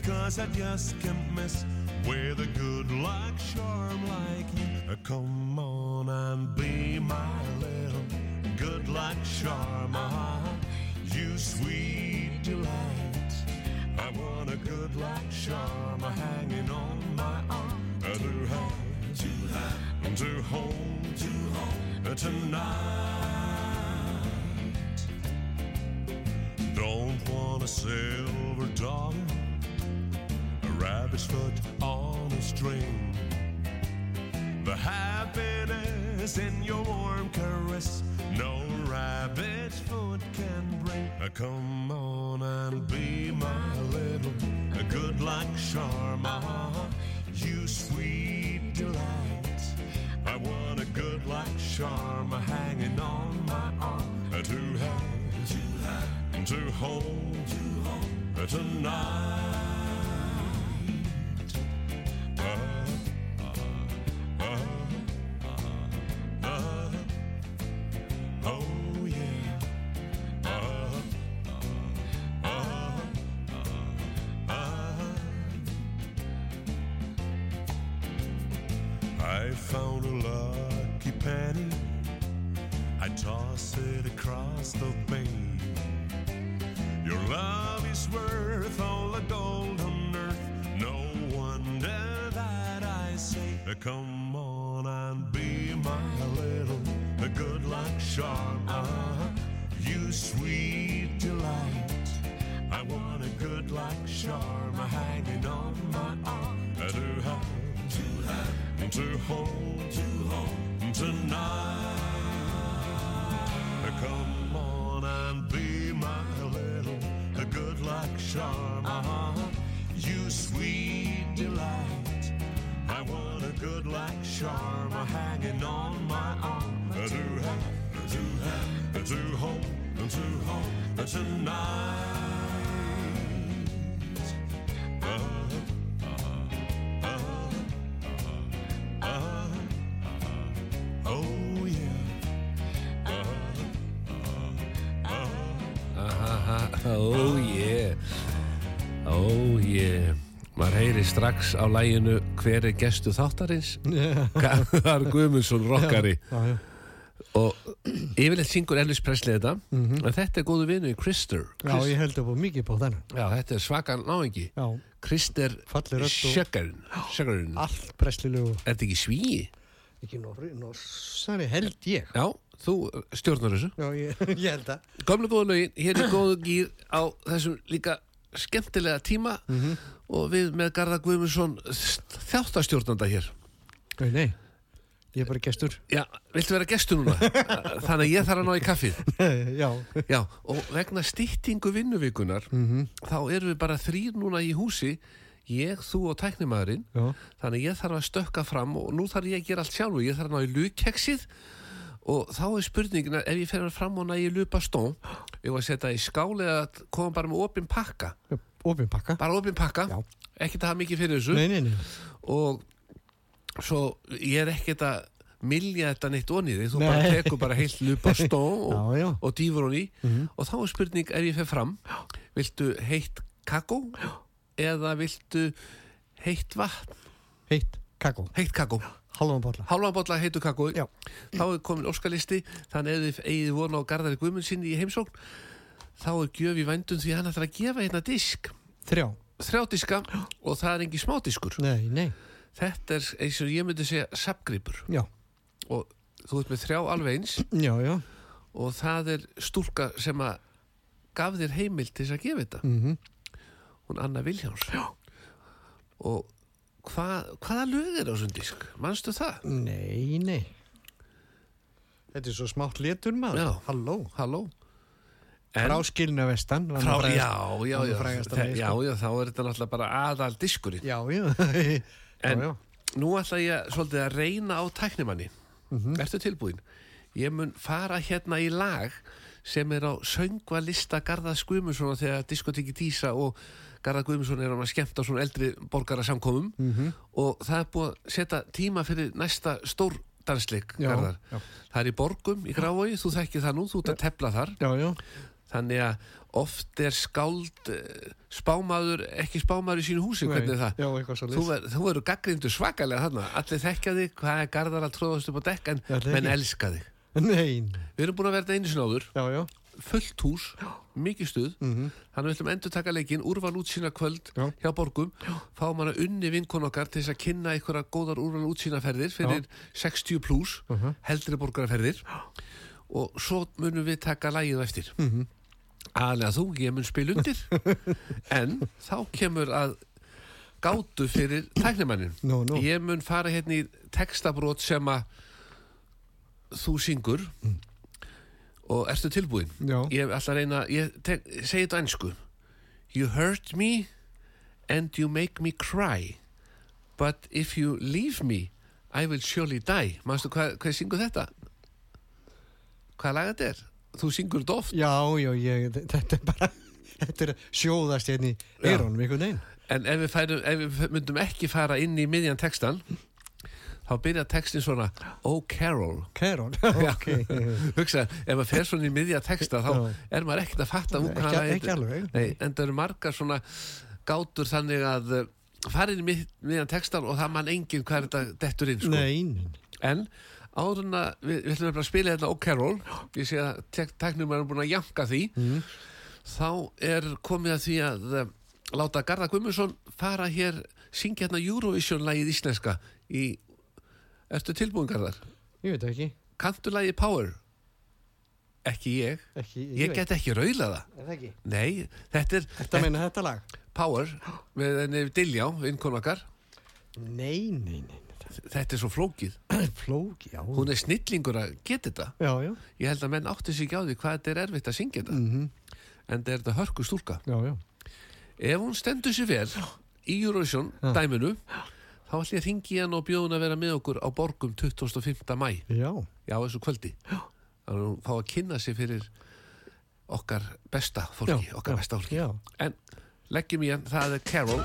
cause I just can't miss with a good luck charm like you. Come charm hanging on my arm uh, to have, to have, to hold, to hold uh, tonight. Is worth all the gold on earth. No wonder that I say, Come on and be my little good luck charm. Ah, you sweet delight. I want a good luck charm hanging on my arm. To have, to have, to hold, to hold tonight. Charm. Ah, you sweet delight. I want a good luck charm hanging on my arm. To have, to have, to hold, to hold tonight. Heyri strax á læginu hver er gestu þáttarins Garðar Guðmundsson rockari Já, já. og yfirleitt syngur Elvis Presley þetta en þetta er góðu vinnu í Krister. Já, ég held fór mikið på þennan. Já, þetta er svaka náingi Já, Krister Sjöggarinn Er allt presslilegu. þetta ekki svíi? Ekki norri, norsari held ég. Já, þú stjórnar þessu Já, ég, ég held að. Gömlu góðu lögin, hér er góðu gýr á þessum líka skemmtilega tíma Mhm. Og við með Garðar Guðmundsson þjáttastjórnanda hér. Nei, nei, ég er bara gestur. Já, viltu vera gestur núna? Þannig að ég þarf að ná í kaffið. Já, Já, og vegna styttingu vinnuvikunar Mhm. þá erum við bara þrýr núna í húsi ég, þú og tæknimaðurinn. Já, þannig ég þarf að stökka fram og nú þarf ég að gera allt sjálfur, ég þarf að ná í lukkeksið og þá er spurningin að ef ég fer fram og næ í lupastón ég var að setja í skáli að koma bara með opinn pakka opin pakka. bara opinn pakka, ekkert að hafa mikið fyrir þessu Nei, nei, nei. og svo ég er ekkert að milja þetta neitt onnið þú bara Nei. tekur bara heilt lupastón og, Já, já. og dýfur hún í Mhm. og þá er spurning ef ég fer fram viltu heitt kakó eða viltu heitt vatn Heitt kakó. heitt kakó, Halvan bolla. hálfa bolla heitu kakó Já. þá er komin óskalisti þannig ef þið eigið vona á Garðari Guðmundsinni í heimsókn þá er gjöf í vændum því hann ætlar að gefa hérna disk Þrjá. þrjá diska og það er engi smádiskur Nei, nei. þetta er eins og ég myndi segja sapgripur Já, og þú ert með þrjá alveg eins já, já. og það er stúlka sem að gaf þér heimild til þess að gefa þetta Mm hún Anna Viljáns Já. og hvað, hvaða lög er á þessum disk? Manstu það? Nei, nei. Þetta er svo smátt letur maður. Já. Halló. Halló? Frá skilna vestan. frá, frægast- já, já, já, lagið, já, sko. já, þá er þetta náttúrulega bara aðal diskurinn Já, já. En- nú ætla ég svolítið að reyna á tæknimanni Mhm. Ertu tilbúin? Ég mun fara hérna í lag sem er á söngva lista Garða Guðmundsson þegar diskotekki Dísa og Garða Guðmundsson er að skemmta svona eldri borgara samkomum Mhm. og það er búið að setja tíma fyrir næsta stór dansleik. Það er í borgum í Grávói, þú þekkir það nú, þú ert að tepla þar Já, já. Þannig að oft er skáld eh, spámaður, ekki spámaður í sínu húsi, hvernig er það? Já, eitthvað svo Þú, ver, þú verður gaggrindu svakalega þarna. Allir þekkja þig, hvað er garðar að tróðast upp á dekk en Já, menn elska þig. Nei, Við erum búin að verða einu sinni áður. Já, já. fullt hús, mikið stuð. Mm þannig við ætlum endur taka leikinn, úrval útsýna kvöld Já. hjá borgum, fáum hann að unni vinkon okkar til þess að kynna einhverja góðar úrval útsýnaferðir fyrir 60 pluss Uh -huh. heldri borgarferðir og svo munum við taka lægið eftir. Mhm. Aðlega þú, ég mun spil undir en þá kemur að gátu fyrir tæknimannin Nú, nú. ég mun fara hérna í textabrót sem að þú syngur og ertu tilbúin Já. ég hef alltaf reyna ég segi þetta á ennsku you hurt me and you make me cry but if you leave me I will surely die Manstu hvað, hvað syngur þetta? Hvað lag þetta er? Þú syngur þetta oft Já, já, ég, þetta er bara, þetta er sjóðast hérna í Já. erónum einhvern veginn. En ef við, færum, ef við myndum ekki fara inn í miðjan textan þá byrja textin svona Oh Carol Kæron, ok. Hugsa, ef maður fer svona í miðja texta þá er maður ekkert að fatta hvað það ekki alveg. Nei, en það eru margar svona gátur þannig að fara inn í mið, miðjan textan og það mann enginn hvað er þetta dettur inn sko. Nei, nei. En áður en að við, við ætlum að spila þetta Oh Carol ég sé að tek- teknum er búin að janka því Mm. þá er komið að því að uh, láta Garða Guðmundsson fara hér syngja hérna Eurovision-lægið íslenska í Ertu tilbúin Garðar? Ég veit ekki. Kantu lægið Power? Ekki ég Ekki, Ég get ekki raulað það Er það ekki? Nei, þetta er Þetta meina þetta lag? Power með Diljá, vinkon okkar Nei, nei, nei. Þetta er svo flókið Flóki, já. Hún er snillingur að geta þetta Já, já. Ég held að menn átti sig ekki á því hvað þetta er erfitt að syngja þetta Mm En þetta er þetta hörku stúlka Já, já. Ef hún stendur sér vel í Eurovision dæminu þá ætlum ég að ringi hann og bjóðun að vera með okkur á borgum 25. mæ Já. já, þessu kvöldi þannig að hún fá að kynna sig fyrir okkar besta fólki Já, okkar já, besta fólki já. en leggjum í hann, það er Carol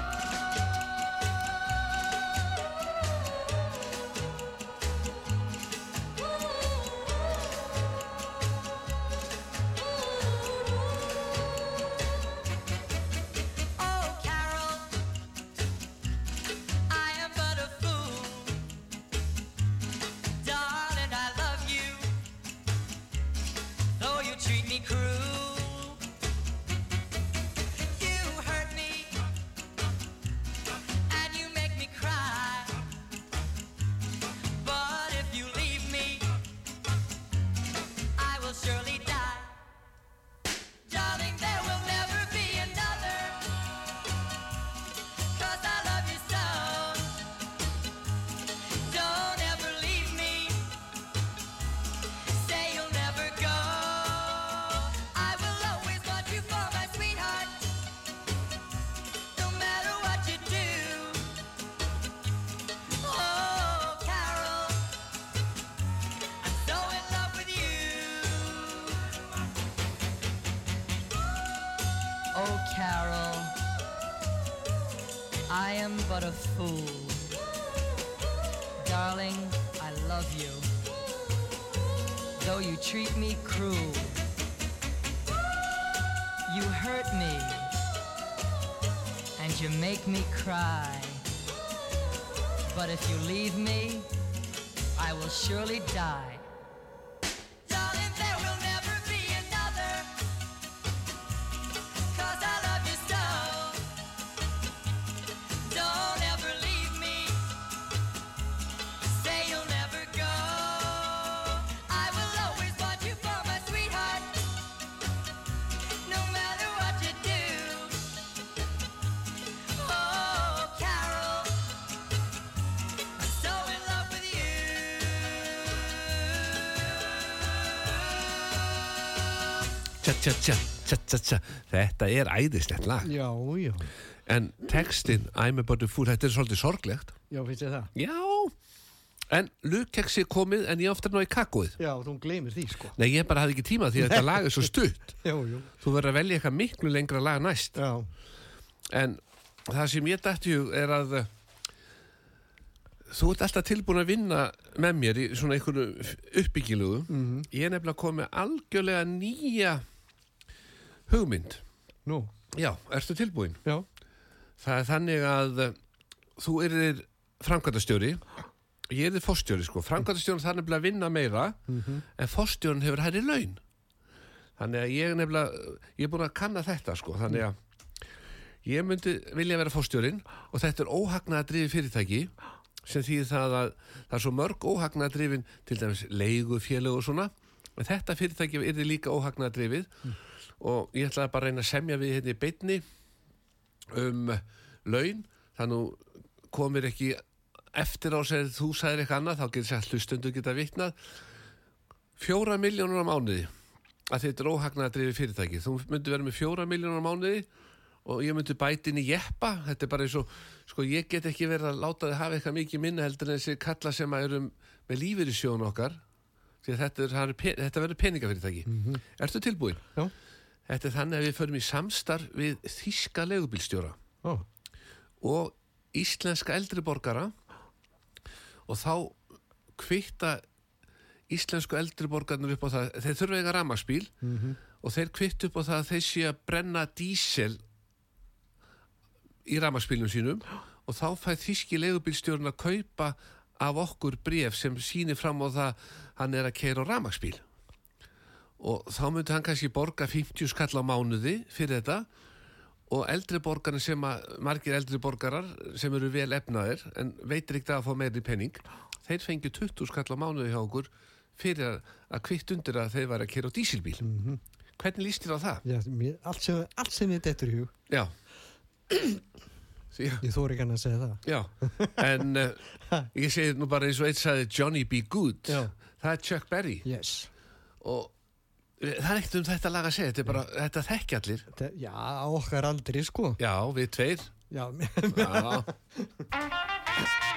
I am but a fool. Darling, I love you, though you treat me cruel. You hurt me, and you make me cry. But if you leave me, I will surely die. Er æðislegt lag Já, já. en textin I'm about a fool, þetta er svolítið sorglegt Já, finnst þið það? já en lukkeksi komið en ég ofta ná í kakóið Já, þú gleymir því, sko. nei, ég bara hafði ekki tíma því að þetta lag er svo stutt Já, já. þú verður að velja eitthvað miklu lengra lag næst Já. En það sem ég dætti er að uh, þú ert alltaf tilbúin að vinna með mér í svona einhverju uppbyggilugu. Mm Ég er nefnilega komið algjörlega nýja hugmynd. Nú, Já, ertu tilbúin? já. Það er þannig að uh, þú erir framkvæmdastjóri, ég er þið fórstjóri sko, framkvæmdastjórin þarf nefnilega að vinna meira en fórstjórin hefur hærri laun. Þannig að ég er nefnilega, ég er búin að kanna þetta sko, þannig að ég myndi vilja vera fórstjórin og þetta er óhagnaða drifi fyrirtæki sem þýðir það að það er svo mörg óhagnaða drifin til dæmis leigufélög og svona en þetta fyrirtæki er líka óhagnaða drifið og ég ætlaði bara að reyna að semja við hérna í beinni um laun. Þannig komir ekki eftir á sér þú sagðir eitthvað annað þá getur sér hlustundu geta vitnað. Fjóra miljónur á mánuði að þetta er óhagnaða drifi fyrirtæki þú myndi vera með fjóra miljónur á mánuði og ég myndi bæti inn í jeppa. Þetta er bara eins og, sko ég get ekki verið að láta þið hafa eitthvað mikið minna heldur en þessi kalla sem að erum með í sjón okkar. Því að þetta, þetta verður peningafyrirtæki. Ertu tilbúin? Já. Þetta er þannig að við förum í samstarf við þíska legubílstjóra Ó, og íslenska eldri borgara og þá kvitta íslensku eldri borgarnir upp á það. Þeir þurfa eiga ramaspíl og þeir kvitt upp á það að þeir sé að brenna dísel í ramaspílum sínum og þá fæð þíski legubílstjórn að kaupa af okkur bref sem sýnir fram á það hann er að keira á ramaspíl og þá myndi hann kannski borga 50 skall á mánuði fyrir þetta og eldri borgarnir sem að, margir eldri borgarar sem eru vel efnaðir en veitir ekki að fá meiri penning þeir fengi 20 skall á mánuði hjá okkur fyrir að, kvitt undir að þeir var að kera á dísilbíl hvernig líst þér á það? já, mér, allt, sem, allt sem ég dettur í hug, Já ég þóri ekki hann að segja það. já. en uh, ég segi nú bara eins og eitt sagði Johnny Be Good Já. það er Chuck Berry Yes. og það er ekkert um þetta lag að segja þetta er bara, þetta þekki allir. Þetta, já, okkar aldri, sko. Já, við tveir. Já, Já,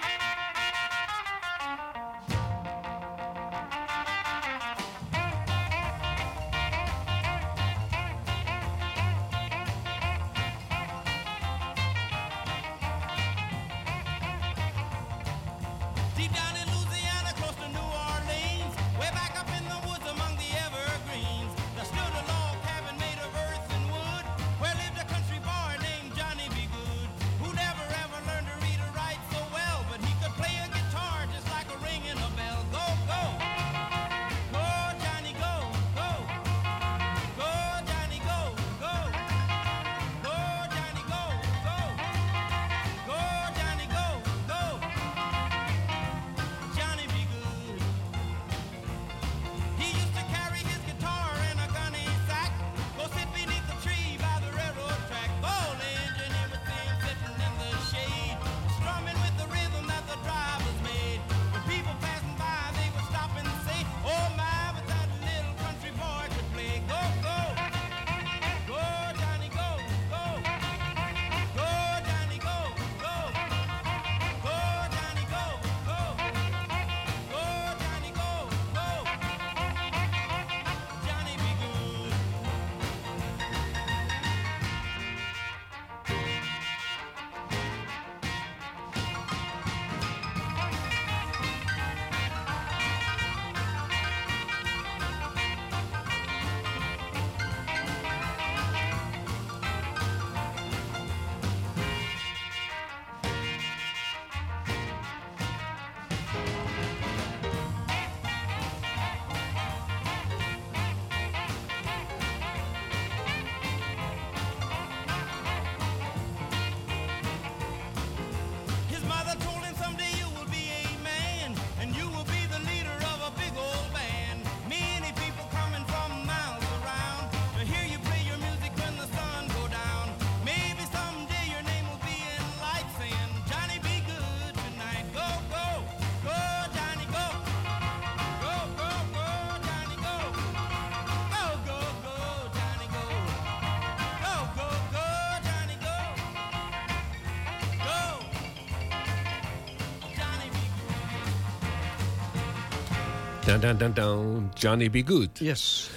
dun, dun, dun, Johnny Be Good. Yes.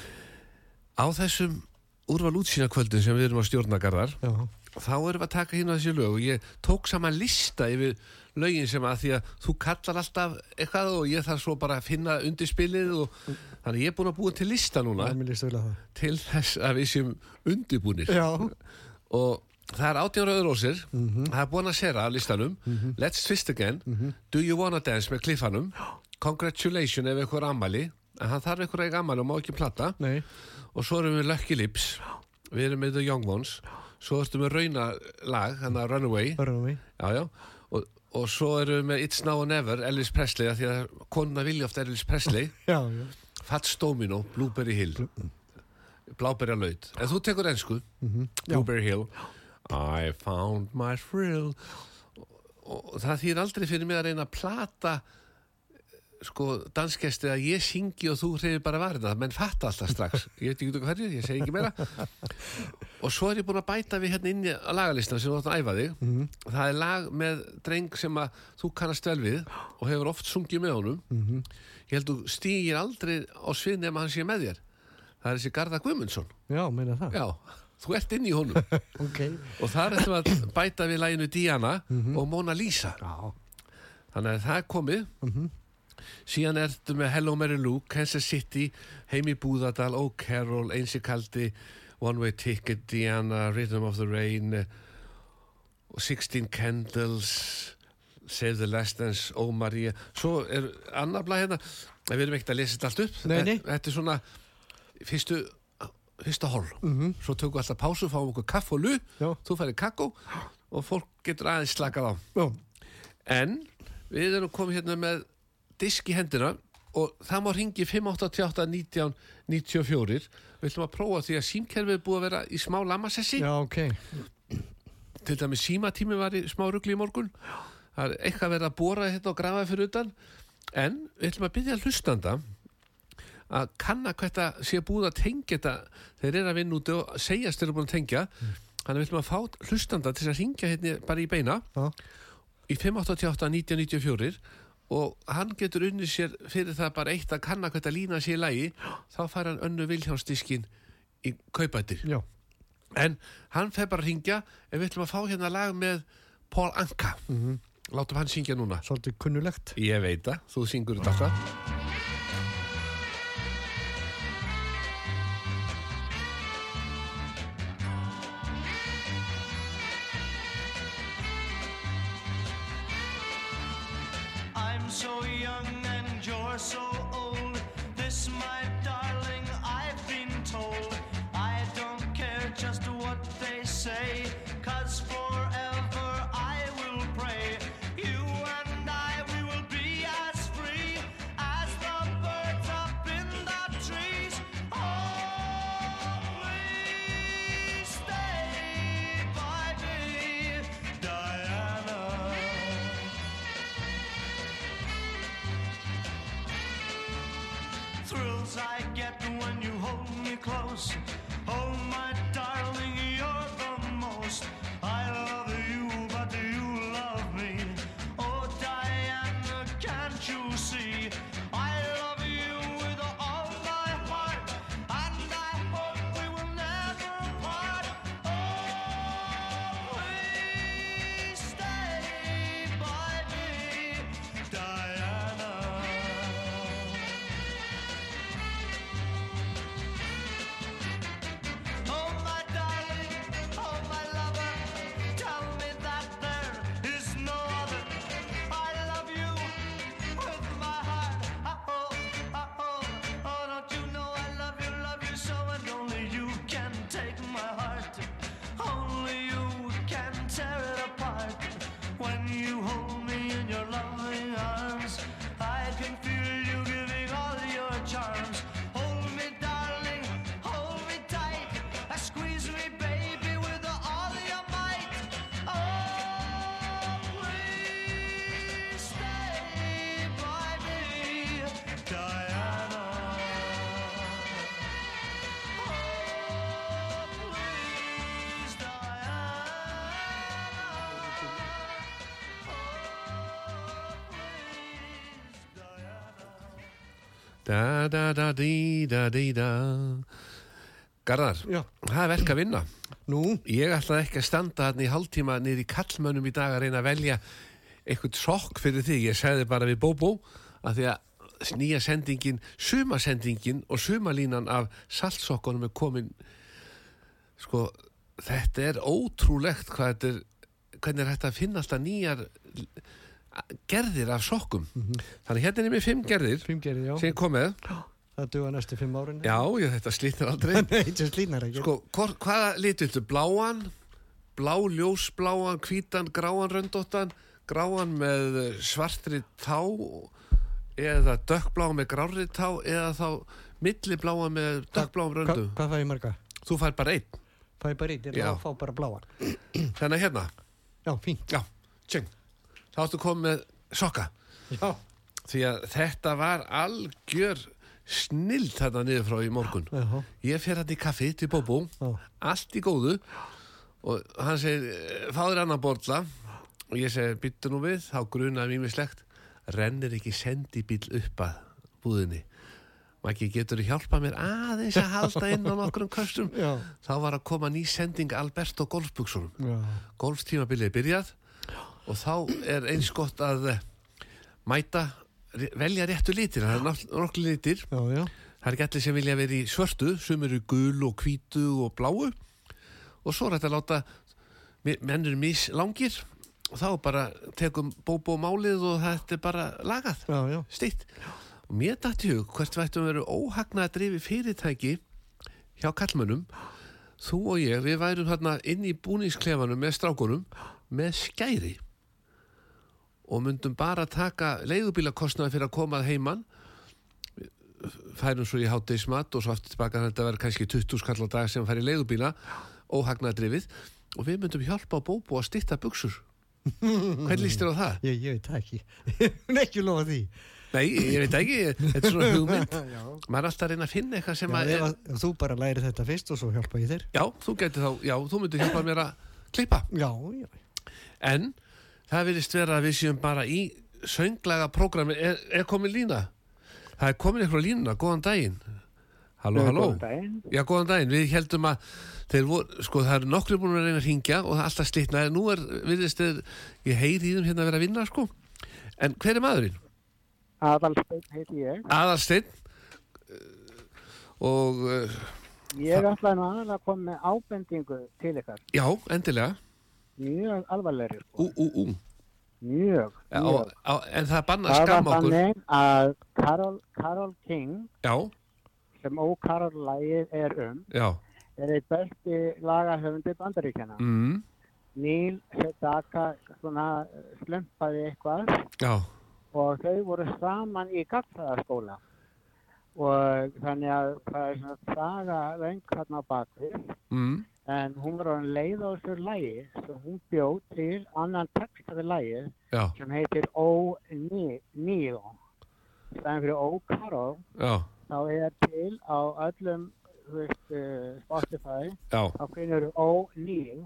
Á þessum úrval útsýnakvöldin sem við erum á stjórnagarðar Já, þá erum við að taka hérna þessi lög og ég tók saman lista yfir lögin sem að því að þú kallar alltaf eitthvað og ég þarf svo bara að finna undirspilið og þannig ég er búin að búa til lista núna til þess að við séum undirbúnir. Já. og það er átján rauður ósir það er búin að sera af listanum. Let's Twist Again. Do You Wanna Dance með kliffanum Congratulations ef eitthvað er ammali en hann þarf eitthvað ekki ammali og má ekki plata. Nei. og svo erum við Lucky Lips. Við erum með The Young Ones. Svo erum við rauna lag, hann að Runaway. Við. já, já. Og, og svo erum við með It's Now or Never Elvis Presley, af því að konuna vilja ofta Elvis Presley. Já, já. Fats Domino, Blueberry Hill. Bláberja laut En þú tekur ennsku Blueberry Hill. I found my thrill. Og, og það þýr aldrei fyrir mig að reyna að plata sko danskesti að ég syngi og þú reyður bara varina menn fatta alltaf strax, ég veit ekki hverju ég segi ekki meira. Og svo er ég búin að bæta við hérna inn í að lagalistan sem þú átt að æfa þig. Það er lag með dreng sem að þú kannast vel við og hefur oft sungið með honum. Ég held þú stígir aldrei á svið nema hann sé með þér. Það er þessi Garða Guðmundsson. Já, meina það. já, þú ert inn í honum. Ok. og það er þetta að bæta við læginu Diana og Mona Lisa. Já. þannig að það er komið síðan ertu með Hello Mary Lou Kansas City, Heimi Búðardal Oh Carol, Einsi Kaldi One Way Ticket, Diana Rhythm of the Rain eh, og 16 Candles Save the Last Dance, Oh Maria svo er annar blæð hérna við erum ekkert að lesa þetta allt upp Nei, nei. þetta er svona fyrstu fyrsta hol Mhm. svo tökum við alltaf pásu, fáum okkur kaff og lu Já. þú færi kakó og fólk getur aðeins slakað á Já. en við erum komið hérna með disk í hendina og það má ringi 588 19 94 við ætlum að prófa því að símkerfið er búið að vera í smá lamassessi Já, ok. til dæmis símatími var í smá rugli í morgun. Það er eitthvað verið að bóra þetta og grafa fyrir utan. En við ætlum að byrja hlustanda að kanna hvað þetta sé búið að tengja þetta. Þeir eru að vinna úti og segjast þeir eru búin að tengja. Þannig við ætlum að fá hlustanda til að ringja hérna bara í beina. Já. í 588 1994 og hann getur unnið sér fyrir það bara eitt að kanna hvað þetta lína sér í lagi þá fær hann önnu Vilhjálmsdiskin í kaupættir en hann fer bara að ringja en við ætlum að fá hérna lag með Paul Anka. Látum hann syngja núna. Svolítið kunnulegt. ég veit það, þú syngur þetta alltaf Da da da di da di da Garðar, Já. það er verk að vinna. Nú, Ég ætlaði ekki að standa hann í hálftíma niður í kallmönnum í dag að reyna að velja eitthvað sokk fyrir þig. Ég segði bara við Bóbó að því að nýja sendingin, sumasendingin og sumalínan af saltsokkunum er komin sko, þetta er ótrúlegt hvað þetta er hvernig er hægt að finna alltaf nýjar gerðir af sokkum þannig hérna er mér fimm gerðir fimm gerir, já. sem ég kom með Það duga næstu fimm árin. já, ég, þetta slítnar aldrei Nei, þetta ekki. Sko, hvor, hvaða lit viltu? Bláan, blá, ljósbláan, hvítan, gráan, röndóttan, gráan með svartri tá eða dökkblá með grárri tá eða þá millibláa með dökkbláum Hva, röndu. hvað fæ ég marga? Þú fær bara einn. Fæ ég bara eitt, ég fá bara bláan. Þannig hérna, Já, fínt. já, tjeng, þá áttu komið með sokka. Já. Því að þetta var algjör snill þarna niður frá í morgun. Já, Ég fer hann í kaffi til Bóbó, já. allt í góðu. Og hann segir, "Eh, fáður annan borla og ég segir, byttu nú við. Þá grunaði mér slegt rennir ekki sendibíl upp að búðinni? Maggi, getur þú hjálpað mér aðeins að halda inn á nokkrum köstum? Já. þá var að koma ný sending Alberto golfbuksunum golftímabilið byrjað og þá er eins gott að eh, mæta, velja réttu litir. Það er nokk- nokkli litir. Já, já. Það er ekki allir sem vilja vera í svörtu, sem eru gul og hvítu og bláu. Og svo er þetta að láta mi- menn eru mislangir. Og þá bara tekum bóbó málið og þetta er bara lagað, Já, já. stýtt. Og mér dætti hug hvert vættum veru óhagna að drifi fyrirtæki hjá kallmönnum, þú og ég, við værum hérna inn í búningsklefanum með strákunum með skæri og myndum bara taka leigubílakostnaði fyrir að komað heiman færum svo í hátdeismat og svo aftur tilbaka þetta verður kannski 20 skall á dag sem fær í leigubíla óhagnadrifið og við myndum hjálpa á bóbú að stytta buksur hvernig líst þér á það? Ég, ég veit ekki. Hún er ekki lofa því. Nei, ég veit ekki, þetta er svona hugmynd maður er alltaf að reyna að finna eitthvað sem Já, að er, að, þú bara læri þetta fyrst og svo hjálpa ég þér. já, þú getur þá já, þú myndir hjálpa mér að klippa Já, já. en það virðist vera að við séum bara í sönglaga prógrami, er, er komin lína? Það er komin eitthvað línuna, góðan daginn Halló, halló Góðan daginn. Já, góðan daginn, við heldum að þeir voru, sko það eru nokkru búin að reyna að ringja og það er alltaf slitnaði, nú er, virðist þeir, ég heyri í þeim hérna að vera að vinna, sko en hver er maðurinn? Aðalsteinn heiti ég. Aðalsteinn og uh, Ég ætlaði nú aðalega að koma með ábendingu til ykkar. já, endilega Mjög alvarlegri. ú, Sko. ú, ú Mjög. á, mjög. á, en það banna að Það var okkur þannig að Carol, Carol King, Já, sem Ó Carol lagið er um, já er eitt besti lagahöfundi bandaríkjana. mm, Neil Sedaka svona slumpaði eitthvað Já, og þau voru saman í gagnfræðaskóla og þannig að það er svona saga löng hérna á bakvið mm, en hún var orðin leið á þessu lægi sem hún bjóð til annan textaði lægi já, sem heitir Níl stæðan fyrir já, þá er til á öllum þú veist, uh, Spotify já. þá finnur Níl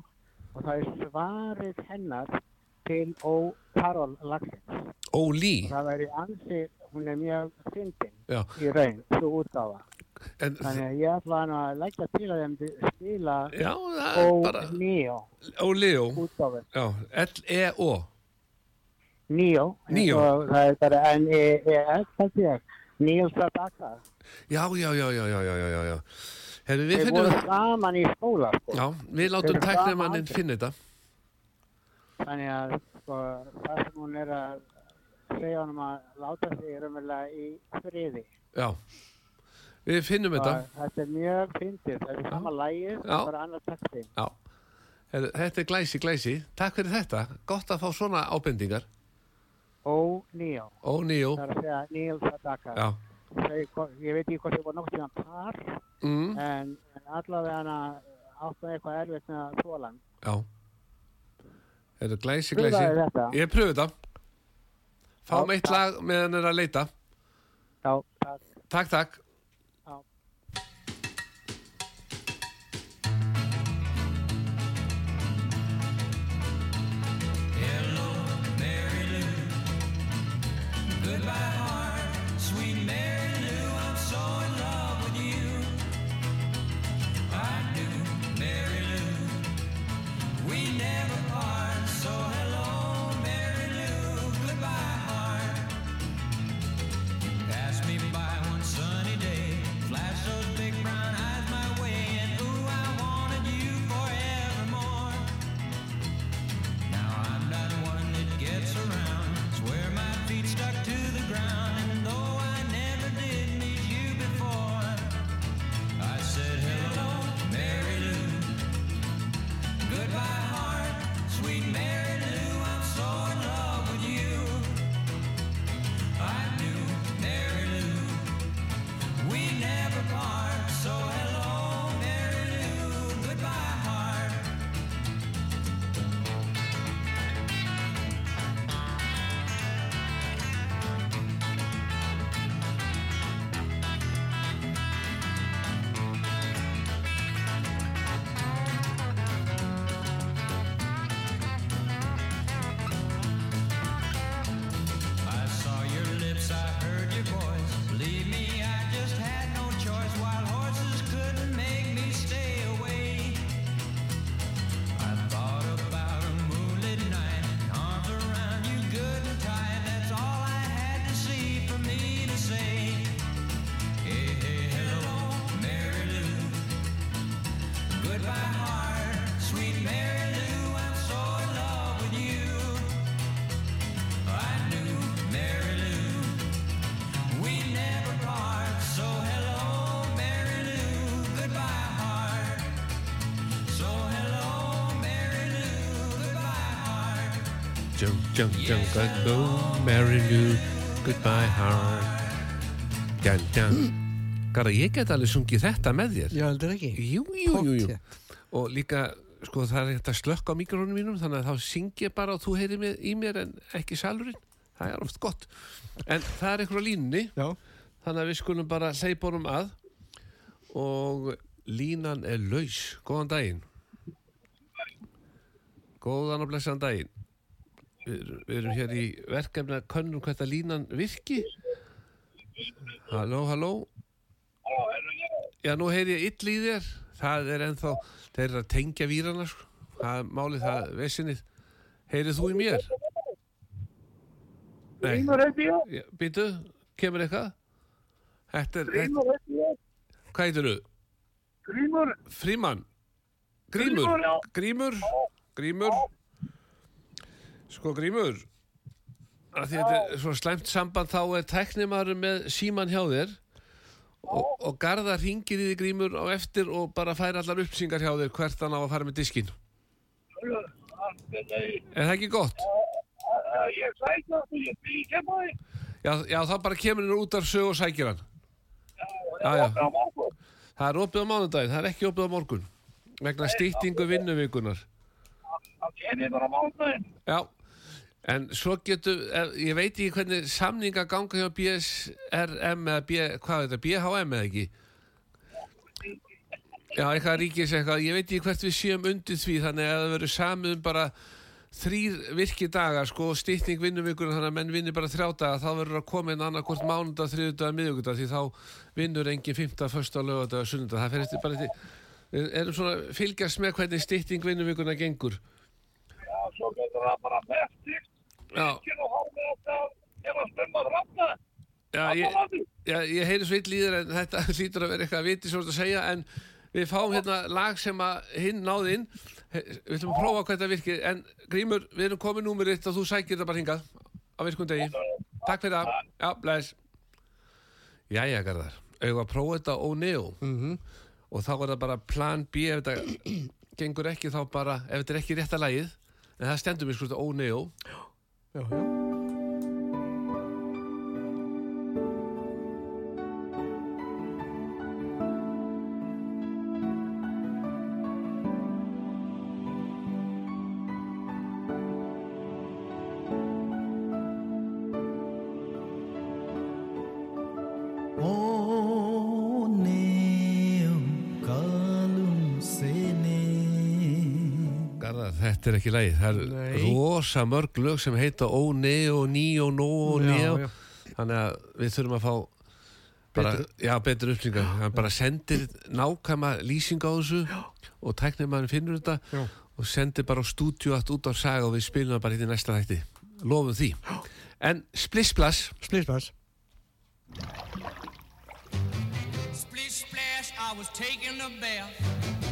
og það er svarið hennar til Ó Karol lagsins. Ansi, hún er mjög fyndin í raun, svo útgáfa en, þannig að ég ætla nú að leggja til að þeim spila er útgáfu já, L-E-O Níó. og það er bara N-E-E-S Níl Sadaka Já, já, já, já, þeir voru saman í skóla sko. Já, við látum tæknumanninn finna þetta. Þannig að sko, það sem hún er að segja honum að láta sig raunverulega í friði. Já, við finnum þetta. Þetta er mjög fyndið. Þetta er sama lægið, Já. bara annar texti Já, þetta er glæsi, glæsi. Takk fyrir þetta, gott að fá svona ábendingar. Ó Níó. Ó, Níó. Það er að segja Níl Sadaka Já, Þau, ég veit ekki hvort voru nokkuð tíma par mm, en, en allavega hana áttu eitthvað erfitt með að þólan já. Herri, glæsi, Pröfaðu glæsi. þetta. Ég pröfu þetta. Fáum Já, eitt lag meðan er að leita. Já, takk. Takk, takk Jump, jump, jump, go, Mary Lou, goodbye heart. Djan, djan. Garða, ég get alveg sungið þetta með þér. Já, heldur ekki. Jú, jú, jú, jú. Og líka, sko, það er hægt að slökka á mikrónum mínum, þannig að þá syng ég bara og þú heyrir mig, í mér en ekki salurinn. Það er oft gott. En það er einhver á línunni, Já. þannig að við skulum bara hleypa honum að og línan er laus. Góðan daginn. Góðan og blessan daginn. Við, erum hér í verkefni að könnum hvert að línan virki. Halló, halló. Já, nú heyri ég ill í þér. Það er ennþá, þeir eru að tengja výrana, sko. Það er málið það, vesinið. Heyrið þú í mér? Nei. Býtu, kemur eitthvað? Þetta er, hvað heitir þú? Grímur, Fríman? Grímur? Grímur. Grímur? Sko, Grímur, að því þetta er svo slæmt samband þá er teknimaður með síman hjá þér og, og Garðar ringir í því Grímur á eftir og bara fær allar uppsingar hjá þér hvert hann á að fara með diskin. Er það ekki gott? ég sækja þú, ég byrja kemma þig, Já, þá bara kemur hann út af sög og sækir hann. Já, já. Það er opið á mánudaginn, það er ekki opið á morgun vegna stýttingu vinnuvikunar. það kemur bara mánudaginn. Já, en svo getur, ég veit ekki hvernig samninga ganga hjá BSRM eða B, hvað er þetta, BHM eða ekki? Já, eitthvað ríkis eitthvað, ég veit ekki hvert við séum undir því þannig að það verður samið um bara þrýr virki dagar sko stýtting vinnuvikunar þannig að menn vinnir bara þrjá daga þá verður að koma inn annað hvort mánudag, þriðudag, miðugudag því þá vinnur engin fymta, första, lögadag, sunnudag það fer eftir bara eftir erum svona fylgjast með hvernig stýtting vinnuvikunar gengur Já, það bara mestigt, Já, ekki nú hálfið þetta, ef að stumma rafna, já ég, ég heyri svo ill í þér en þetta hlýtur að vera eitthvað að viti svo að segja en við fáum hérna lag sem að hinn náði inn. Við ætlum að prófa hvað þetta virkir en Grímur, við erum komið númer eitt og þú sækir þetta bara hingað á virkum degi. Takk fyrir það, já, bless. Jæja, Garðar, auðvitað að prófa þetta ó neo? Mhm. og þá er það bara plan B ef þetta gengur ekki þá bara, ef þetta er ekki rétta lagið en það stendur mér sko þetta ó neo Já, já. Þetta er ekki lagið, það er Nei. rosa mörg lög sem heita Ó, Ne og Ní og Nó og Já, Njá já. þannig að við þurfum að fá bara, Betur- já, betur upplýsingar hann bara sendir nákvæma lýsing á þessu og tæknir maður finnur þetta Já. og sendir bara á stúdíu allt út á saga og við spilum það bara hitt í næsta þætti lofum því en Splissplass, Splitspass. Splish splash, I was taking a bath.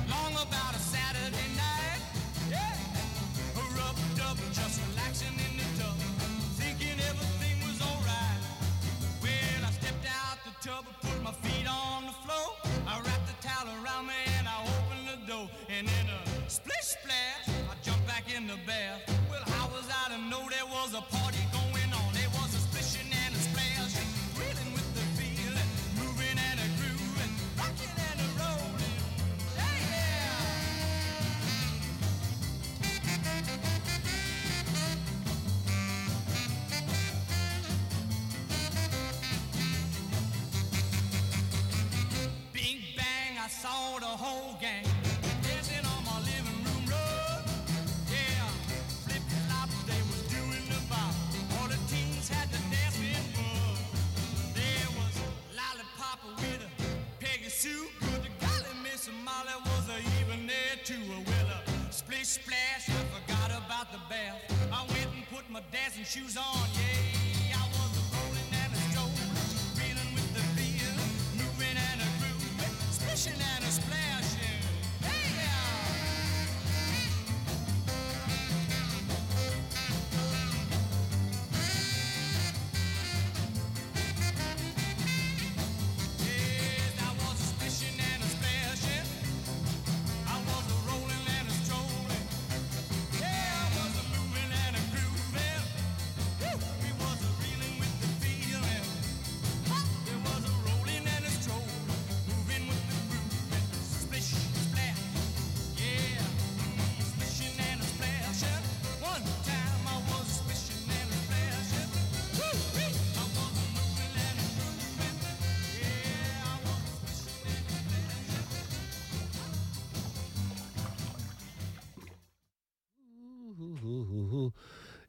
Shoes on.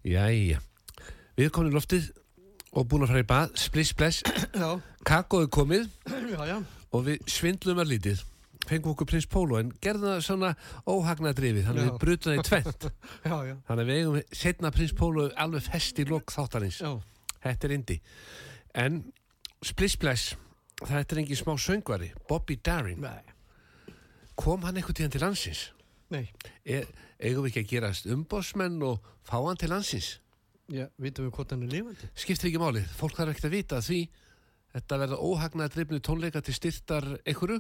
Jæja. Við erum komin í loftið og búin að fara í bað, spliss, Já, kakóðu komið já, já. og við svindlum að lítið. Fengum okkur prins Pólo en gerðum það svona óhagnadrifið, þannig að við brutum það í tvent. Já. Þannig að við eigum setna prins Pólo alveg fest í lok þáttarins. Þetta er indi. En spliss, bless, þetta er engin smá söngvari, Bobby Darin. nei, Kom hann einhvern tíðan til landsins? Nei. Er, eigum við ekki að gerast umbósmenn og fá hann til landsins? Já, vitum við hvort hann er lifandi? skiptir ekki máli, fólk þarf ekkert að vita því þetta verða óhagnað drifnu tónleika til styrtar einhverju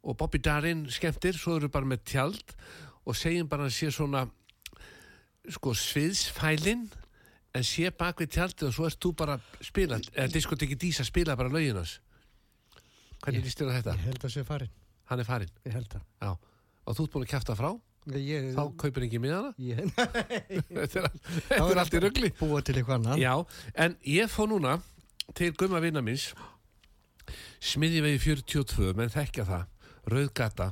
og Bobby Darin skemmtir svo eru bara með tjald og segjum bara að sé svona sko sviðsfælin en sé bak við tjaldið og svo ert þú bara að spila, eða diskoteki Dísa spila bara löginas hvernig líst þér á þetta? Ég held að sé farin. Hann er farinn, Ég held að. já og þú ert búin að kæfta frá, Ég, þá kaupir ekki miðana? Þetta er, þetta er allt í rugli. Búa til eitthvað annan. Já, en ég fó núna til gumma vinna minns smiðjivegi 42 menn þekkja það, Rauðgata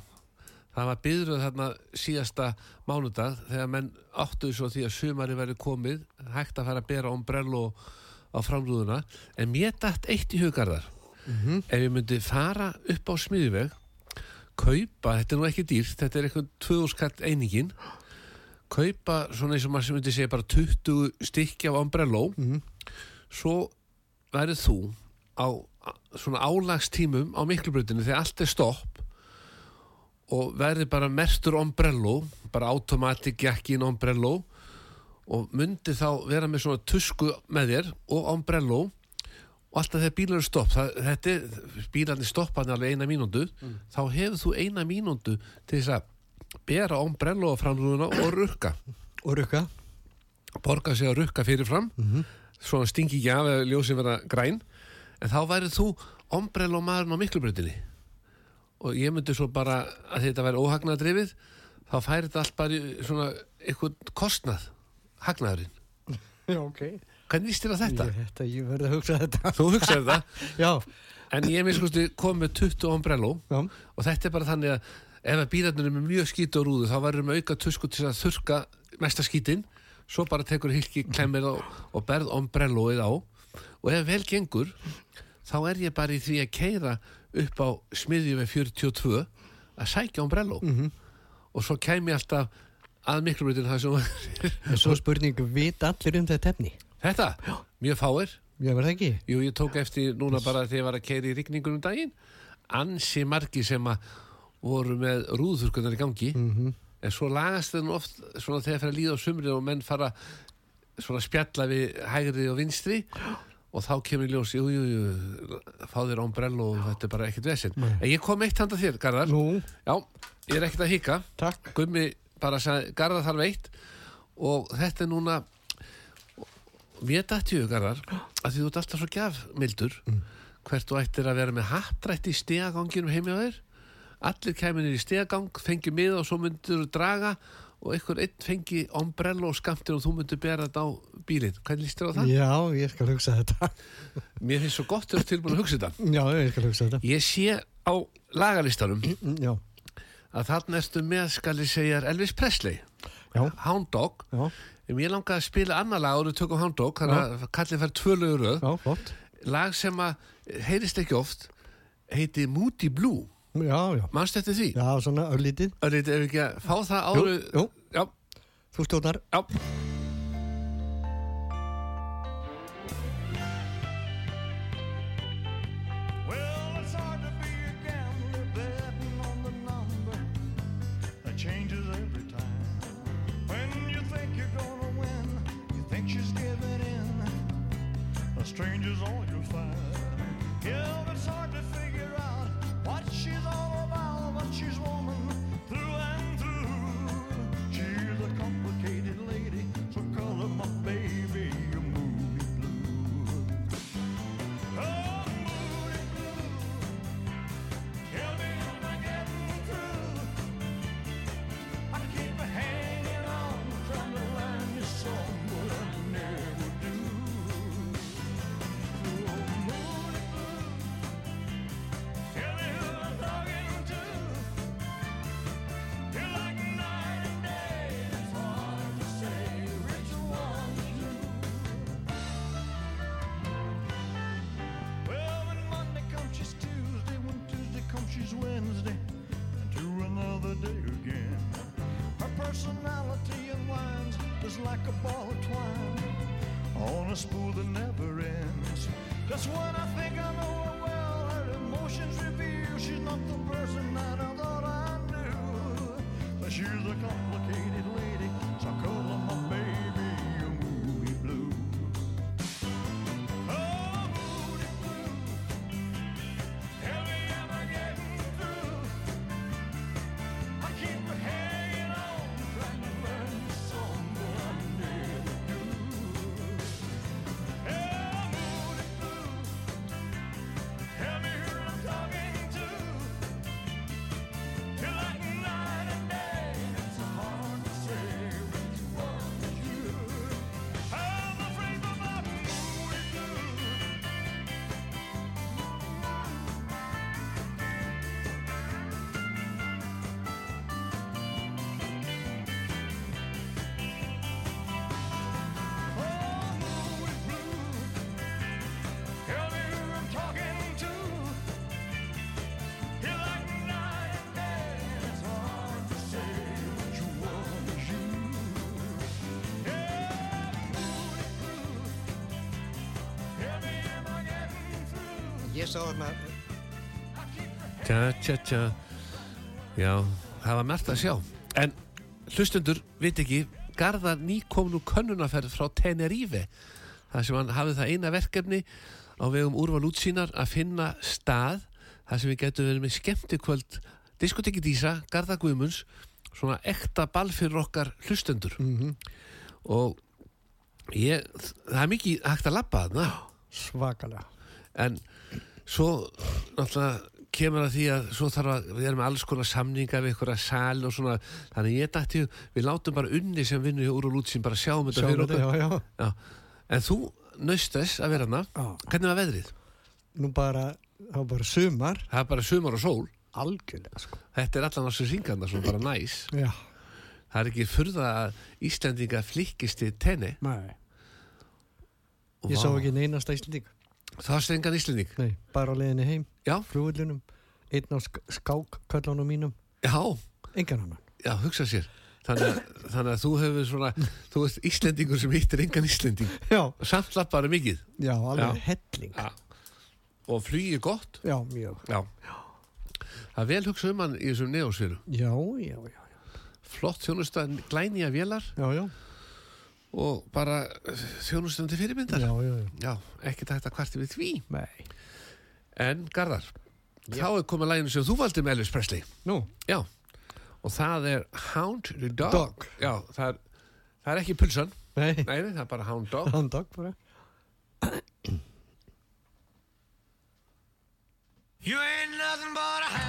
það var byðruð þarna síðasta mánudag þegar menn áttuðu svo því að sumari verið komið. Hægt að fara að bera ombrello á framrúðuna. En mér dætt eitt í hugarðar. Ef ég myndi fara upp á smiðjiveg kaupa, þetta er nú ekki dýrt þetta er eitthvað 2000 skall einingin. Kaupa svona eins og maður myndi segja bara 20 stykki af ombrello Mhm. svo værið þú á svona álagstímum á miklubrutinu þegar allt er stopp og verði bara mertur ombrello bara automatic jakkin ombrello og myndi þá vera með svona tusku með þér og ombrello og alltaf þegar bílar eru stopp þetta er, bílarnir stoppaði alveg eina mínúndu þá hefur þú eina mínúndu til þess að bera ombrello á framrúðuna og rukka. Og rukka. borga sig að rukka fyrirfram svona stingi ekki af eða ljósin vera græn en þá værið þú ombrello maðurinn á miklubreytinni og ég myndi svo bara að þetta væri óhagnadrifið þá færi þetta allt bara í svona eitthvað kostnað hagnaðurinn. Já, ok. Hvernig líst þér að þetta? Ég, þetta, ég verði að hugsa þetta. þú hugsaði þetta Já, en ég sko kom með 20 ombrello og þetta er bara þannig að ef að bílarnir er með mjög skítu á rúðu þá varum við auka tusku til að þurka mesta skítin svo bara tekur hilki klemmir og, og berð ombrelloið á og ef vel gengur þá er ég bara í því að keira upp á smiðju með 42 að sækja ombrello Mhm. og svo kem ég alltaf að miklubritin það sem En svo spurning, vit allir um þetta efni? Þetta, mjög fáir? Já, verði ekki? Jú, ég tók eftir núna bara þegar ég var að keira í rigningunum um daginn. Ansi margi sem að voru með rúðurkunar í gangi. Mm en svo lagast það nú oft svona þegar fyrir að líða á sumri og menn fara svona spjalla við hægri og vinstri. Og þá kemur í ljós, jú, jú, jú fá þér ombrello og þetta er bara ekkert vesinn en ég kom eitt handa þér, Garðar. Nú, já, ég er ekkert að hika. Takk. Gummi bara sagði, Garðar þarf eitt. Og þetta er núna mér dætti ég, Garðar að því þú ert alltaf svo gjafmildur hvert þú ættir að vera með hattrætt í stegaganginum heimi á þér. Allir kæminir í stegagang, fengi mið og svo myndir þú draga og einhver einn fengi ombrello og skamtir og þú myndir bera þetta á bílinn. Hvernig líst þér á það? Já, ég skal hugsa þetta. Mér finnst svo gott að þú ert tilbúin að hugsa þetta. Já, ég skal hugsa þetta. ég sé á lagalistanum Mm, Já, að þarna ertu með skal ég segja Elvis Presley. Hound Dog. Já, ég langaði að spila annar lag og við tökum Dog þannig að kallið fær tvö lögur flott. lag sem að heyrist ekki oft heiti Moody Blue Já, já. mannstu eftir því? Já, svona örlítið. Örlítið ef ekki að fá það Jú, áru jú, Já, þú stjórnar. já A stranger's all you'll spool that never ends. That's when I think I know her well. Her emotions reveal she's not the person that I thought I knew. But she's a complicated Ég sá þarna, Tja, tja, tja. Já, það var mert að sjá. En hlustundur, veit ekki, Garðar nýkomnu könnunaferð frá Tenerife. Það sem hann hafði það eina verkefni á vegum úrval útsýnar að finna stað þar sem við getum verið með skemmtikvöld diskotekki Dísa, Garðar Guðmunds, svona ekta ball fyrir okkar hlustundur. Og ég, það er mikið hægt að labba þarna. svakalega. En svo náttúrulega kemur að því að svo þarf að við erum með alls konar samningar við ykkur að sal og svona þannig ég dætti, við látum bara unni sem vinnur hjá Úr og Lútsin bara sjáum þetta Sjáum fyrir þetta, okkur já, já. Já. En þú naust þess að vera hana. Hvernig var veðrið? Nú bara, það var bara sumar, Það er bara sumar og sól algjörlega, sko. Þetta er allan á sér synganda svona bara næs Já, Það er ekki furða að Íslendinga flikkist í tenni nei. Ég sá ekki neinasta Íslanding. Það stengan Íslending Nei, bara á leiðinni heim, Já, flugvöllunum, einn á sk skákköllunum mínum, já, engan annan. já, hugsa sér Þannig að, þannig að þú hefur svona Þú veist Íslendingur sem hittir engan Íslending Já, Samt lappar mikið já, alveg Já. helling. Já. Og flugið gott Já, mjög. Já. Það er vel hugsað um hann í þessum neósfjöru. Já, já, já, já. Flott þjónustan glænýja vélar Já, já, og bara þjónustandi fyrirmyndar. já, já, já. Já, ekki að kvarti við því. Nei. En Garðar, þá er komið læginu sem þú valdi með Elvis Presley. Nú, Já, og það er Hound the Dog. Dog. Já, það er, það er ekki pulsan. nei, Nei, nei, það er bara Hound Dog. hann dag bara. You ain't nothing but a hound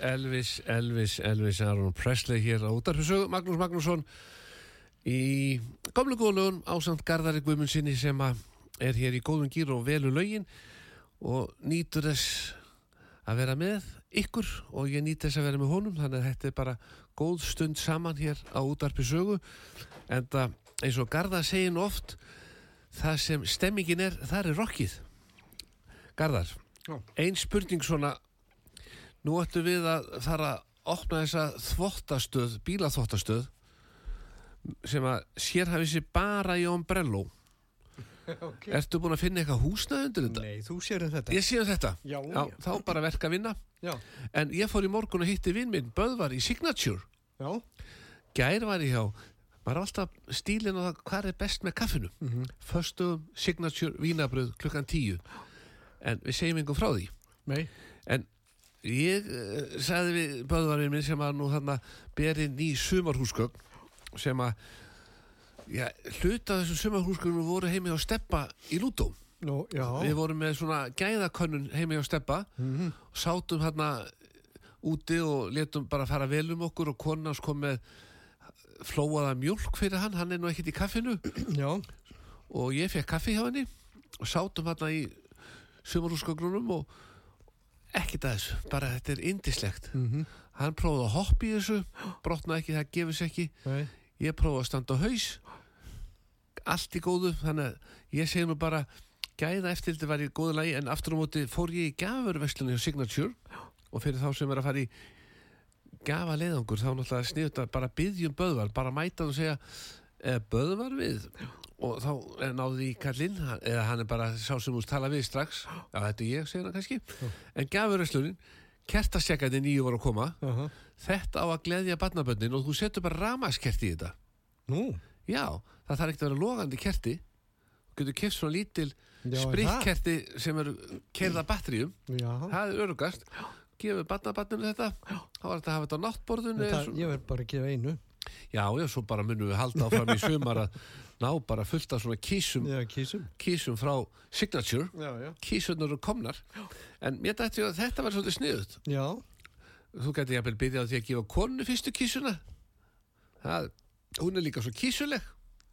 Elvis, Elvis, Elvis Aron Presley hér á útarfisögu Magnús Magnússon í gamlu góðlugun ásamt Garðari Guðmundsinni sem er hér í góðum gýr og velu lögin og nýtur þess að vera með ykkur og ég nýt þess að vera með honum þannig að þetta er bara góð stund saman hér á útarfisögu en það eins og Garðar segir nú oft það sem stemmingin er, það er rockið Garðar, Já. ein spurning svona nú ættum við að fara að opna þessa þvottastöð, bílaþvottastöð sem að sérhæfi sér bara í ombrello okay. Ertu búin að finna eitthvað húsnað undir þetta? Nei, þú sér þetta. Ég sé um þetta. Já, Já, já. þá bara verk að vinna. Já, En ég fór í morgun og hitti vinn minn Böðvar í Signature. Já, Gær var ég hjá maður er alltaf stílinn á það hvað er best með kaffinu. Mm -hmm. Föstum Signature vínabröð klukkan tíu. En við segjum einhver frá því. Nei. En ég uh, sagði við Böðvarinn minn sem að nú þarna berinn í sumarhúsgögn sem að já, hluta þessum sumarhúsgögnum voru heimi á steppa í Lútó Nú, já. Við vorum með svona gæðakönnun heimi á steppa Mhm. og sátum hérna úti og letum bara fara vel um okkur og konans kom með flóaða mjólk fyrir hann, hann er nú ekkert í kaffinu. Já, og ég fekk kaffi hjá henni og sátum hérna í sumarúsgögnunum og ekkert að þessu, bara þetta er indislegt Mhm. hann prófaði að hoppa í þessu brotnaði ekki, það gefur sér ekki. Nei. Ég prófaði að standa á haus. Allt í góðu þannig að ég segi nú bara gæða eftir þetta var í góðu lagi en aftur á móti fór ég í gafurverslunni á Signature. Og fyrir þá sem er að fara í gafa leiðangur þá náttúrulega sniðut að bara byggjum böðvar bara mæta og segja e, böðvar við og þá er náði í kallinn eða hann er bara sá sem úr tala við strax. Já þetta er ég segir hann kannski. En gafurverslunin kertasjekandi nýju var að koma. Aha. þetta á að gleðja barnabönnin og þú setur bara ramaskert í þetta. Nú, Já, það þarf ekki að vera logandi kerti. Þú getur keft svona lítil Já, er spritkerti sem eru kerða batteríum. Já. Það er örugast Gefur barnabarninu þetta. Þá var þetta að hafa þetta á svo- Ég verð bara að gefa einu Já, já, svo bara munum við halda áfram í sumar að ná bara fullt af svona kísum Já, kísum. kísum frá Signature. Já, já. Kísunar eru komnar. En mér dætti að þetta var svolítið sniðut Já, þú gæti jafnvel byrjað því að gefa konu fyrstu kísuna. Það, hún er líka svo kísuleg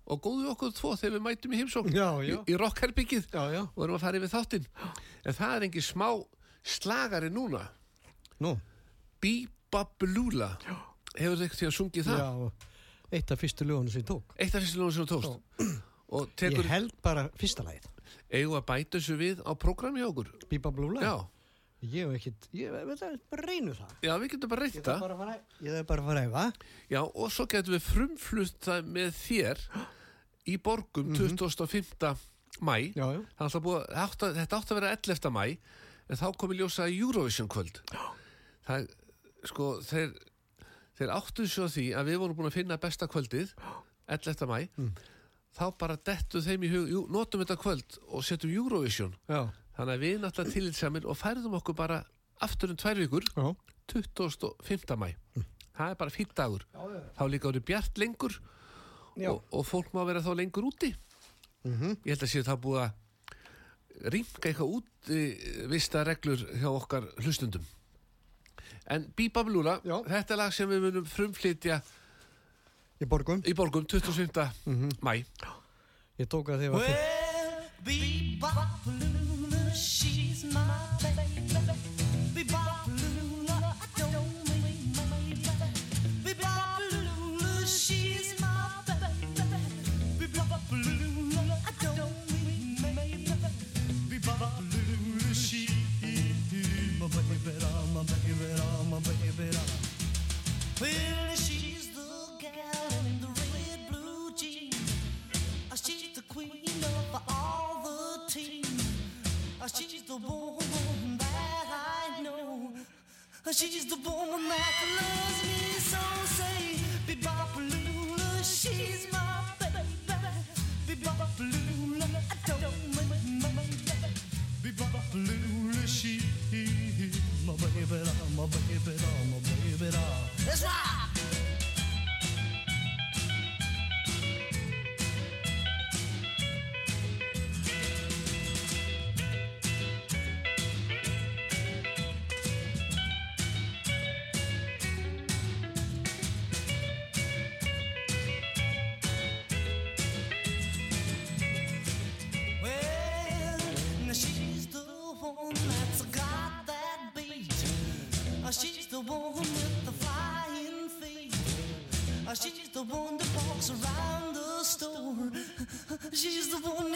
og góðu okkur tvo þegar við mætum í heimsókn já, í, já. í rockherbyggið Já, já. og erum að fara yfir þáttinn. En það er engin smá slagari núna. Nú, Bíbablúla hefur þið eitthvað sungið það? Já Eitt af fyrstu lögunum sem ég tók. Eitt af fyrstu lóðum sem þú tókst? Tekur, Ég held bara fyrsta lagið. Eigum að bæta þessu við á prógrami okkur? Bíba blúla já, Ég hef ekkit, ég veit það, bara reynu það. Já, við getum bara Ég reynt það. að Ég þarf bara að fara að æfa. Já, og svo getum við frumflutt það með þér í borgum 25. mæ Já, já. Það búið, átt að, þetta átti að vera 11. mæ en þá kom í ljósa Eurovision kvöld. Það, sko, þeir þeir áttu svo því að við vorum búin að finna besta kvöldið 11. mæ þá bara dettu þeim í hug jú, notum þetta kvöld og setjum Eurovision. Já, þannig að við náttúrulega tilitsamir og færðum okkur bara aftur um tvær vikur já. 25. mæ það er bara fýtt dagur. Þá líka voru bjart lengur Já. og, og fólk má vera þá lengur úti. Mhm. ég held að sé það búið að rýmka eitthvað út vista reglur hjá okkar hlustundum en Bíba Blúla Já. þetta er lag sem við munum frumflytja Í borgum í borgum 25. mæ Ég tók að þið var fyrst Well, Bebop-Lula, she's woman that I know. She's the woman that loves me so. Say, the one that walks around the store. She's the one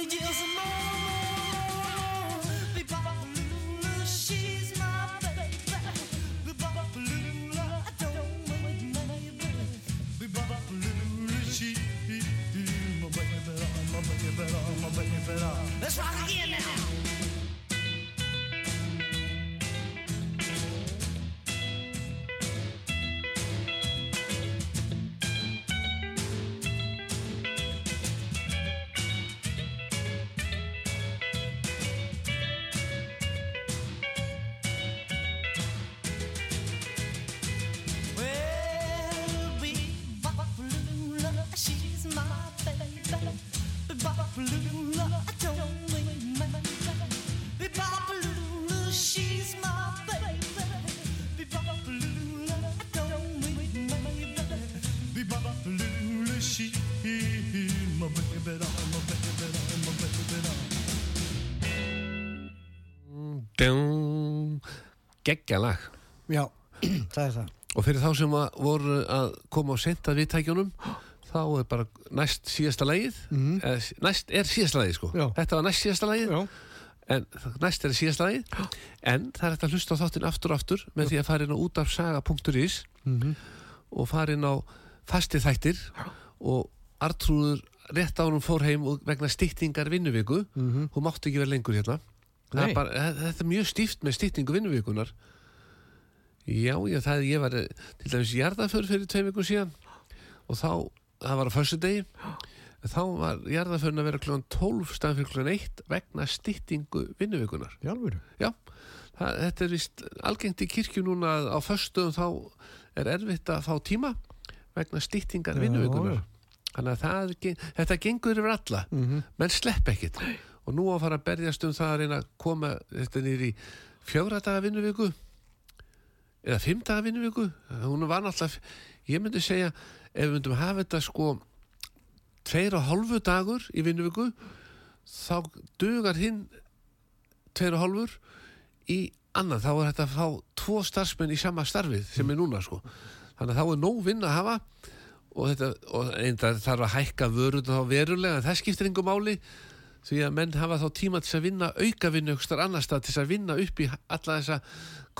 geggja lag Já, það er það. og fyrir þá sem að voru að koma á senta viðtækjunum þá er bara næst síðasta lagið eða, næst er síðasta lagið sko. Já. þetta var næst síðasta lagið Já. en næst er síðasta lagið en það er hægt að hlusta á þáttinn aftur og aftur með því að fara inn á útafsaga.is Mhm. og fara inn á fasti þættir og Artrúður rétt ánum fór heim vegna styttingar vinnuviku hún mátti ekki vera lengur hérna. Er bara, þetta er mjög stíft með styttingu vinnuvikunar já, já, það er ég var eh, til dæmis jarðaför fyrir tveim vikum síðan og þá, það var á föstu degi þá var jarðaförin að vera kljóðan 12 staðan fyrir kljóðan 1 vegna styttingu vinnuvikunar Í alvöru. Já, það, þetta er vist algengt í kirkju núna að á föstuðum þá er erfitt að fá tíma vegna styttingar Já, vinnuvikunar já. þannig að það, þetta gengur yfir alla. Mhm. menn slepp ekkit og nú að fara að berjast um það að reyna að koma þetta nýr í fjögra daga vinnuviku eða fimm daga vinnuviku. Hún var náttúrulega, ég myndi segja ef við myndum hafa þetta sko tveir og hálfu dagur í vinnuviku þá dugar hinn tveir og hálfur í annað, þá er þetta að fá tvo starfsmenn í sama starfið sem er núna sko. Þannig að þá er nóg vinn að hafa og þetta, og einnig þarf að hækka vörun þá verulega, það skiptir engum máli því að menn hafa þá tíma til að vinna auka vinnu ykkur annar stað til að vinna upp í alla þessa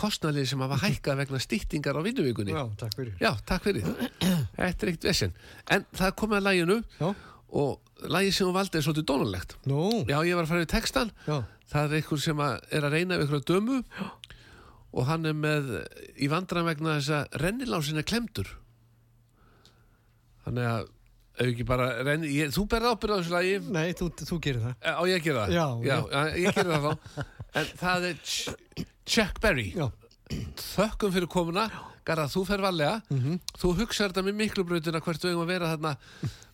kostnalið sem hafa hækkað vegna stýttingar á vinnuvikunni Já, takk fyrir. Já, takk fyrir. Þetta er eitt vesen. En það komið að læginu Já. og lægi sem hún valdi er svolítið dónalegt. Nú, Já, ég var að fara við textan. já, Það er einhver sem er að reyna við einhverja dömu og hann er með í vandræðan vegna þess að rennilásin er klemdur. Þannig að bara renni, ég, þú berði ábyrð á þessu lagi nei, þú, þú gerir það. á ég gera það? Já, já. já. ég gera það þá. En það er Ch- Chuck Berry. Já, þökkum fyrir komuna Garðar, þú fer valega Mhm. þú hugsaður þetta með miklubrautina hvert við eigum að vera þarna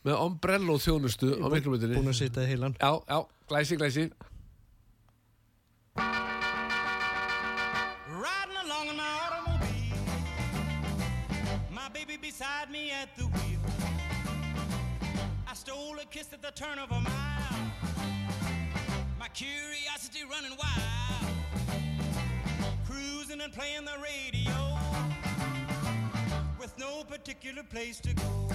með ombrello þjónustu á miklubrautinni búin að sitja í heilan. já, já, glæsi, glæsi at the turn of a mile. My curiosity running wild. Cruising and playing the radio. With no particular place to go.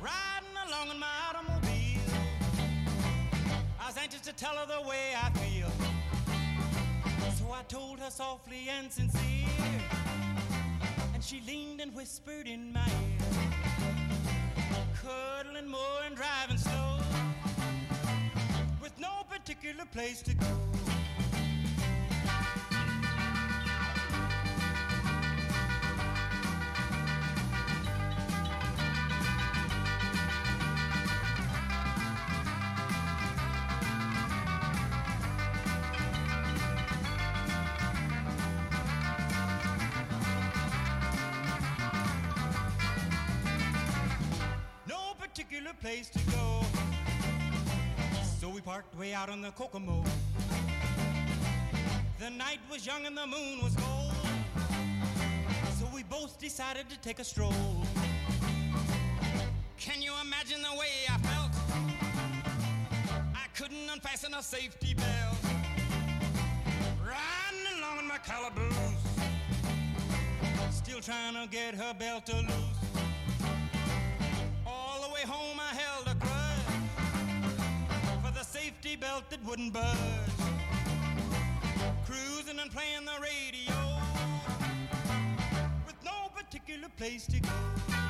Riding along in my automobile. I was anxious to tell her the way I feel. So I told her softly and sincere. And she leaned and whispered in my ear. Cuddling more and driving slow. With no particular place to go. place to go. So we parked way out on the Kokomo. The night was young and the moon was gold. So we both decided to take a stroll. Can you imagine the way I felt? I couldn't unfasten a safety belt. Riding along in my collar blues. Still trying to get her belt to loose. Safety belt that wouldn't budge. Cruising and playing the radio with no particular place to go.